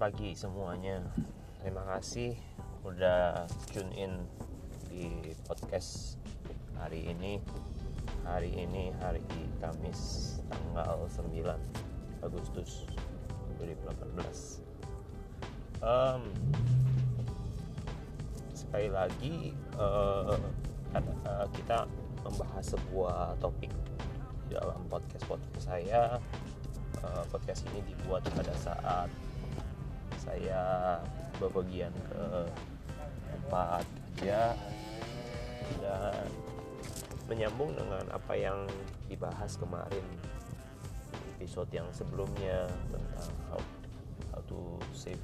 pagi semuanya. Terima kasih udah tune in di podcast hari ini. Hari ini hari Kamis tanggal 9 Agustus 2018. Um, sekali lagi uh, kita membahas sebuah topik dalam podcast podcast saya uh, podcast ini dibuat pada saat saya bepergian ke tempat kerja dan menyambung dengan apa yang dibahas kemarin di episode yang sebelumnya tentang how, how to save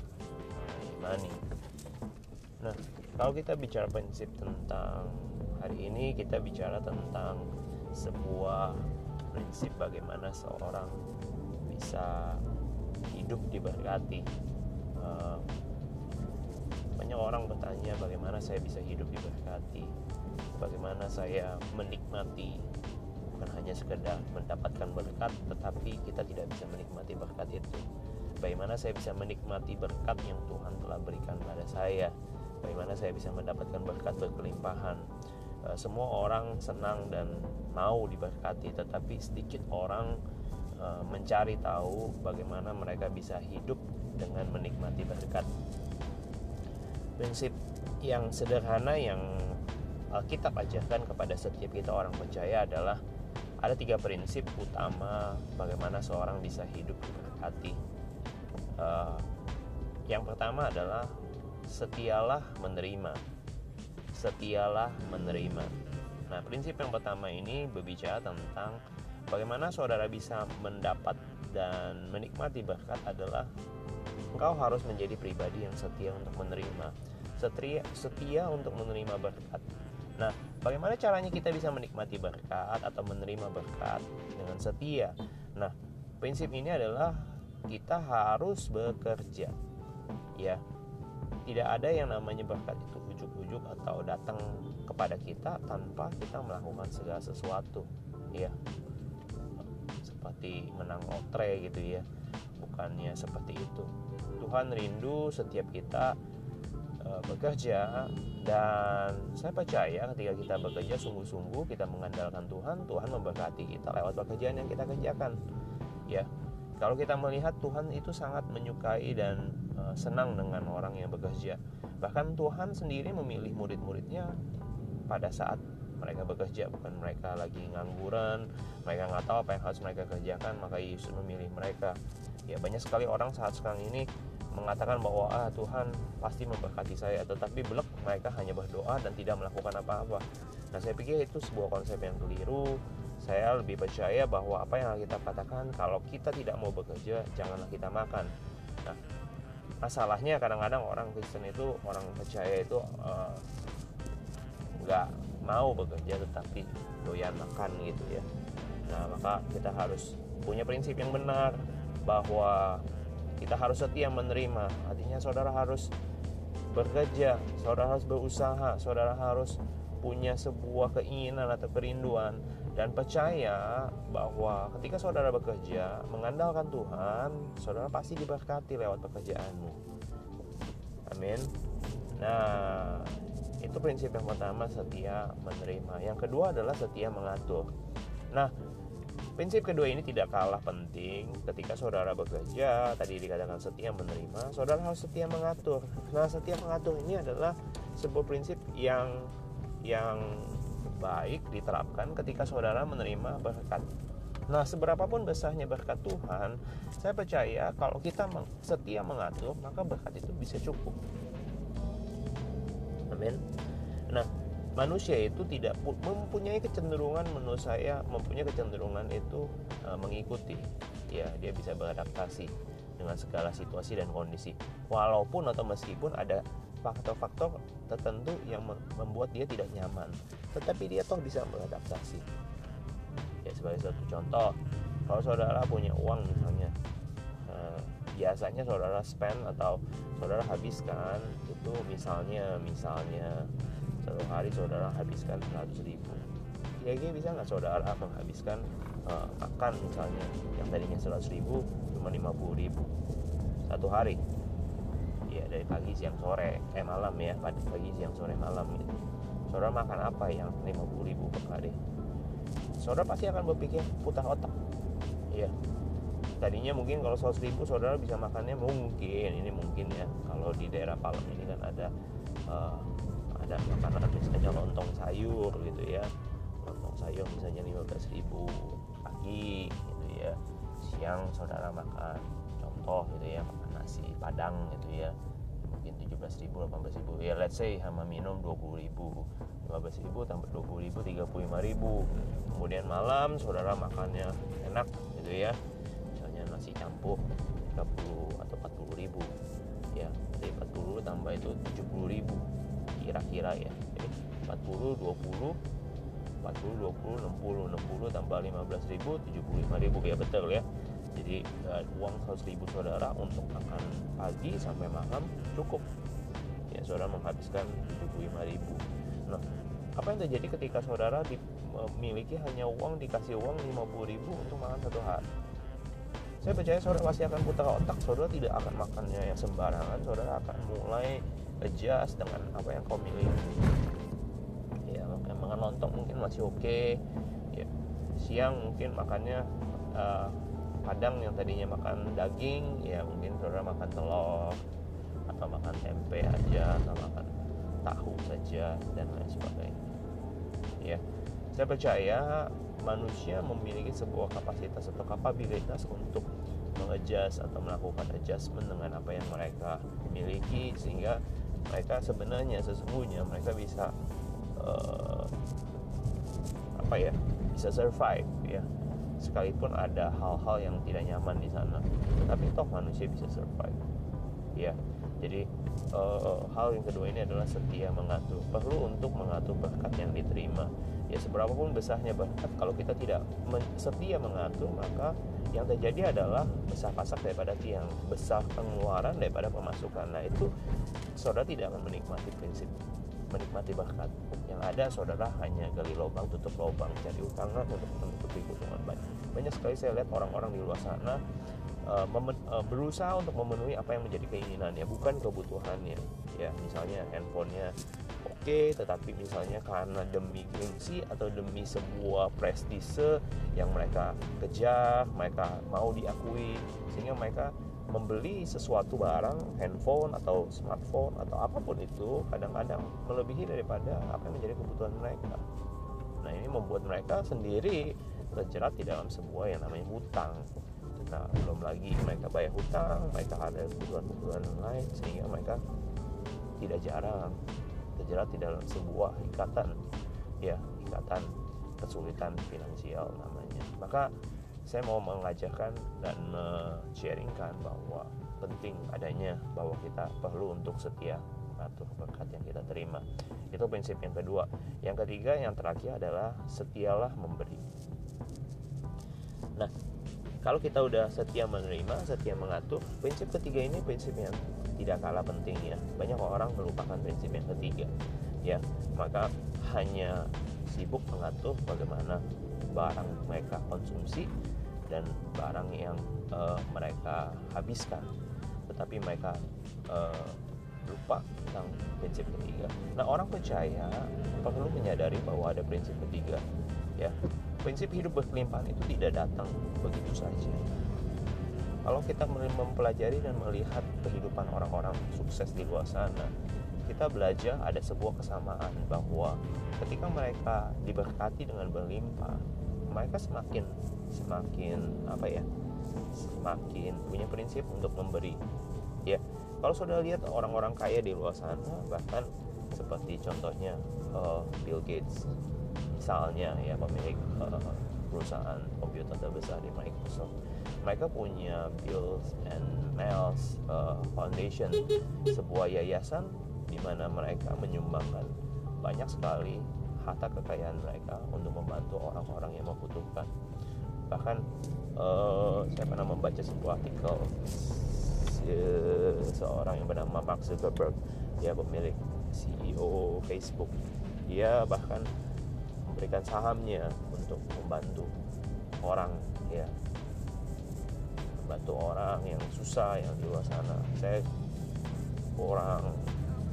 money. Nah, kalau kita bicara prinsip tentang hari ini kita bicara tentang sebuah prinsip bagaimana seorang bisa hidup diberkati banyak orang bertanya bagaimana saya bisa hidup diberkati? Bagaimana saya menikmati? Bukan hanya sekedar mendapatkan berkat tetapi kita tidak bisa menikmati berkat itu. Bagaimana saya bisa menikmati berkat yang Tuhan telah berikan pada saya? Bagaimana saya bisa mendapatkan berkat berkelimpahan? Uh, semua orang senang dan mau diberkati tetapi sedikit orang Eh, mencari tahu bagaimana mereka bisa hidup dengan menikmati berkat. Prinsip yang sederhana yang Alkitab ajarkan kepada setiap kita orang percaya adalah ada tiga prinsip utama bagaimana seorang bisa hidup diberkati. Uh, yang pertama adalah setialah menerima. Setialah menerima. Nah, prinsip yang pertama ini berbicara tentang Bagaimana saudara bisa mendapat dan menikmati berkat adalah engkau harus menjadi pribadi yang setia untuk menerima. Setia, setia untuk menerima berkat. Nah, bagaimana caranya kita bisa menikmati berkat atau menerima berkat dengan setia? Nah, prinsip ini adalah kita harus bekerja. Ya. Tidak ada yang namanya berkat itu ujuk-ujuk atau datang kepada kita tanpa kita melakukan segala sesuatu. Ya seperti menang otre gitu ya bukannya seperti itu. Tuhan rindu setiap kita e, bekerja dan saya percaya ketika kita bekerja sungguh-sungguh kita mengandalkan Tuhan Tuhan memberkati kita lewat pekerjaan yang kita kerjakan ya. Kalau kita melihat Tuhan itu sangat menyukai dan e, senang dengan orang yang bekerja. Bahkan Tuhan sendiri memilih murid-muridnya pada saat mereka bekerja bukan mereka lagi ngangguran mereka nggak tahu apa yang harus mereka kerjakan maka Yesus memilih mereka. Ya banyak sekali orang saat sekarang ini mengatakan bahwa ah Tuhan pasti memberkati saya tetapi belak mereka hanya berdoa dan tidak melakukan apa-apa. Nah saya pikir itu sebuah konsep yang keliru. Saya lebih percaya bahwa apa yang kita katakan kalau kita tidak mau bekerja janganlah kita makan. Nah masalahnya kadang-kadang orang Kristen itu orang percaya itu uh, nggak mau bekerja tetapi doyan makan gitu ya. Nah maka kita harus punya prinsip yang benar bahwa kita harus setia menerima. Artinya saudara harus bekerja saudara harus berusaha saudara harus punya sebuah keinginan atau kerinduan dan percaya bahwa ketika saudara bekerja mengandalkan Tuhan saudara pasti diberkati lewat pekerjaanmu. Amin. Nah itu prinsip yang pertama setia menerima. Yang kedua adalah setia mengatur. Nah prinsip kedua ini tidak kalah penting ketika saudara bekerja. Tadi dikatakan setia menerima saudara harus setia mengatur. Nah setia mengatur ini adalah sebuah prinsip yang yang baik diterapkan ketika saudara menerima berkat. Nah, seberapapun besarnya berkat Tuhan, saya percaya kalau kita setia mengatur, maka berkat itu bisa cukup. Amin. Nah, manusia itu tidak mempunyai kecenderungan menurut saya mempunyai kecenderungan itu uh, mengikuti. Ya dia bisa beradaptasi dengan segala situasi dan kondisi. Walaupun atau meskipun ada faktor-faktor tertentu yang membuat dia tidak nyaman tetapi dia toh bisa beradaptasi. Ya sebagai satu contoh kalau saudara punya uang misalnya biasanya saudara spend atau saudara habiskan itu misalnya misalnya satu hari saudara habiskan 100 ribu. Kira-kira bisa nggak saudara menghabiskan uh, makan misalnya yang tadinya 100 ribu cuma 50 ribu? 1 satu hari. Ya dari pagi siang sore eh malam ya pagi pagi siang sore malam gitu. Saudara makan apa yang 50 ribu per hari? Saudara pasti akan berpikir putar otak. Ya tadinya mungkin kalau 100 ribu saudara bisa makannya mungkin ini mungkin ya. Kalau di daerah Palem ini kan ada uh, ada makanan misalnya lontong sayur gitu ya. Lontong sayur misalnya 15 ribu pagi gitu ya. Siang saudara makan contoh gitu ya makan nasi padang gitu ya. Mungkin 17 ribu 18 ribu. Ya let's say sama minum 20 ribu. 15 ribu tambah 20 ribu 35 ribu. Kemudian malam saudara makannya enak gitu ya nasi campur 30 atau 40 ribu. Ya dari 40 tambah itu 70 ribu kira-kira ya. Jadi 40 20 40 20 60 60 tambah 15 ribu 75 ribu. Ya betul ya. Jadi uh, uang 100 ribu saudara untuk makan pagi sampai malam cukup. Ya saudara menghabiskan 75 ribu. Nah apa yang terjadi ketika saudara memiliki hanya uang dikasih uang 50 ribu untuk makan satu hari saya percaya saudara pasti akan putar otak. Saudara tidak akan makannya yang sembarangan. Saudara akan mulai adjust dengan apa yang kau miliki. Ya makan makan lontong mungkin masih oke. Okay. ya siang mungkin makannya uh, padang yang tadinya makan daging ya mungkin saudara makan telur atau makan tempe aja atau makan tahu saja dan lain sebagainya. Ya saya percaya manusia memiliki sebuah kapasitas atau kapabilitas untuk mengejas atau melakukan adjustment dengan apa yang mereka miliki sehingga mereka sebenarnya sesungguhnya mereka bisa uh, apa ya bisa survive ya. Sekalipun ada hal-hal yang tidak nyaman di sana tapi toh manusia bisa survive ya jadi uh, hal yang kedua ini adalah setia mengatur perlu untuk mengatur berkat yang diterima. Ya seberapa pun besarnya berkat kalau kita tidak setia mengatur maka yang terjadi adalah besar pasak daripada tiang besar pengeluaran daripada pemasukan. Nah itu saudara tidak akan menikmati prinsip menikmati berkat. Yang ada saudara hanya gali lubang tutup lubang cari utangan untuk menutupi keuntungan banyak. Banyak sekali saya lihat orang-orang di luar sana uh, uh, berusaha untuk memenuhi apa yang menjadi keinginannya bukan kebutuhannya ya misalnya handphonenya okay, tetapi misalnya karena demi gengsi atau demi sebuah prestise yang mereka kejar, mereka mau diakui, sehingga mereka membeli sesuatu barang, handphone atau smartphone atau apa pun itu kadang-kadang melebihi daripada apa yang menjadi kebutuhan mereka. Nah ini membuat mereka sendiri terjerat di dalam sebuah yang namanya hutang. Nah belum lagi mereka bayar hutang, mereka ada kebutuhan-kebutuhan lain sehingga mereka tidak jarang terjerat di dalam sebuah ikatan ya ikatan kesulitan finansial namanya. Maka saya mau mengajarkan dan sharingkan bahwa penting adanya bahwa kita perlu untuk setia atau berkat yang kita terima. Itu prinsip yang kedua. Yang ketiga yang terakhir adalah setialah memberi. Nah kalau kita udah setia menerima setia mengatur prinsip ketiga ini prinsip yang tidak kalah pentingnya banyak orang melupakan prinsip yang ketiga ya. Maka hanya sibuk mengatur bagaimana barang mereka konsumsi dan barang yang uh, mereka habiskan. Tetapi mereka uh, lupa tentang prinsip ketiga. Nah orang percaya perlu menyadari bahwa ada prinsip ketiga, ya prinsip hidup berkelimpahan itu tidak datang begitu saja. Kalau kita mempelajari dan melihat kehidupan orang-orang sukses di luar sana kita belajar ada sebuah kesamaan bahwa ketika mereka diberkati dengan berlimpah mereka semakin semakin apa ya semakin punya prinsip untuk memberi. Ya kalau sudah lihat orang-orang kaya di luar sana bahkan seperti contohnya uh, Bill Gates misalnya ya pemilik uh, perusahaan komputer terbesar di Microsoft mereka punya Bills and Mel's uh, Foundation sebuah yayasan di mana mereka menyumbangkan banyak sekali harta kekayaan mereka untuk membantu orang-orang yang membutuhkan. Bahkan uh, saya pernah membaca sebuah artikel seorang yang bernama Mark Zuckerberg dia pemilik CEO Facebook. Dia bahkan memberikan sahamnya untuk membantu orang ya. Bantu orang yang susah yang di luar sana. Saya kurang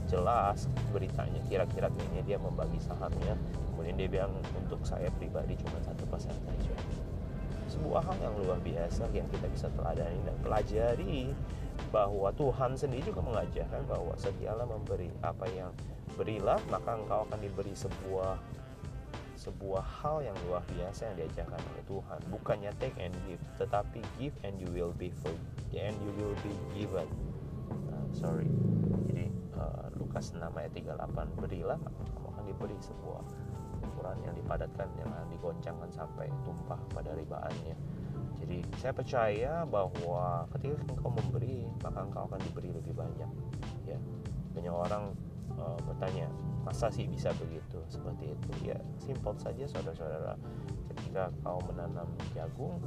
jelas beritanya kira-kira kayaknya dia membagi sahamnya. Kemudian dia bilang untuk saya pribadi cuma satu persen saja. Sebuah hal yang luar biasa yang kita bisa teladani dan pelajari bahwa Tuhan sendiri juga mengajarkan bahwa setialah memberi apa yang berilah maka engkau akan diberi sebuah sebuah hal yang luar biasa yang diajarkan oleh Tuhan. Bukannya take and give tetapi give and you will be for and you will be given. Uh, sorry. Jadi uh, Lukas 6 ayat 38 berilah maka kamu akan diberi sebuah ukuran yang dipadatkan yang digoncangkan sampai tumpah pada ribaannya. Jadi saya percaya bahwa ketika engkau memberi maka engkau akan diberi lebih banyak ya. Banyak orang uh, bertanya masa sih bisa begitu? Seperti itu. Ya simpel saja saudara-saudara. Ketika kau menanam jagung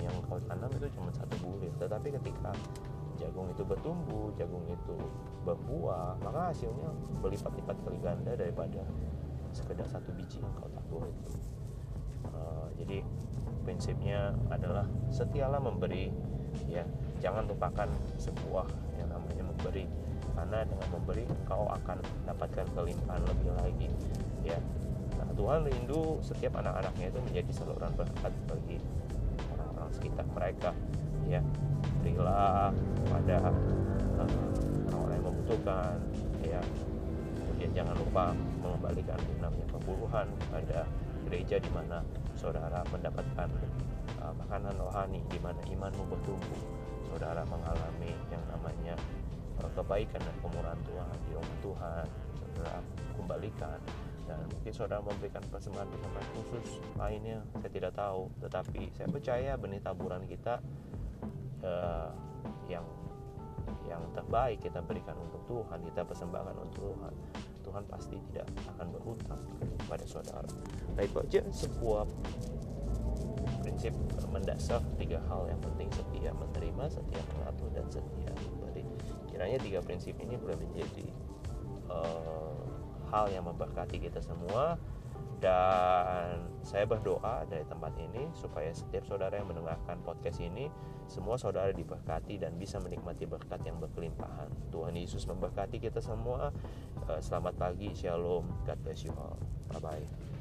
yang kau tanam itu cuma satu bulir. Tetapi ketika jagung itu bertumbuh jagung itu berbuah maka hasilnya berlipat-lipat kali ganda daripada sekedar satu biji yang kau tabur itu uh, jadi prinsipnya adalah setialah memberi ya. Jangan lupakan sebuah yang namanya memberi karena dengan memberi engkau akan mendapatkan kelimpahan lebih lagi. Ya nah Tuhan rindu setiap anak-anaknya itu menjadi saluran berkat bagi orang-orang sekitar mereka. Ya berilah pada uh, orang-orang yang membutuhkan. Ya kemudian jangan lupa mengembalikan namanya pemburuhan pada gereja di mana saudara mendapatkan uh, makanan rohani di mana imanmu bertumbuh. Saudara mengalami yang namanya kebaikan dan kemurahan Tuhan di rumah Tuhan saudara kembalikan. Dan mungkin saudara memberikan persembahan-persembahan khusus lainnya saya tidak tahu. Tetapi saya percaya benih taburan kita uh, yang yang terbaik kita berikan untuk Tuhan kita persembahkan untuk Tuhan. Tuhan pasti tidak akan berhutang kepada saudara. Baik aja sebuah prinsip mendasar tiga hal yang penting setia menerima setia mengatur dan setia kiranya tiga prinsip ini boleh menjadi uh, hal yang memberkati kita semua. Dan saya berdoa dari tempat ini supaya setiap saudara yang mendengarkan podcast ini semua saudara diberkati dan bisa menikmati berkat yang berkelimpahan. Tuhan Yesus memberkati kita semua. Uh, selamat pagi shalom God bless you all. Bye bye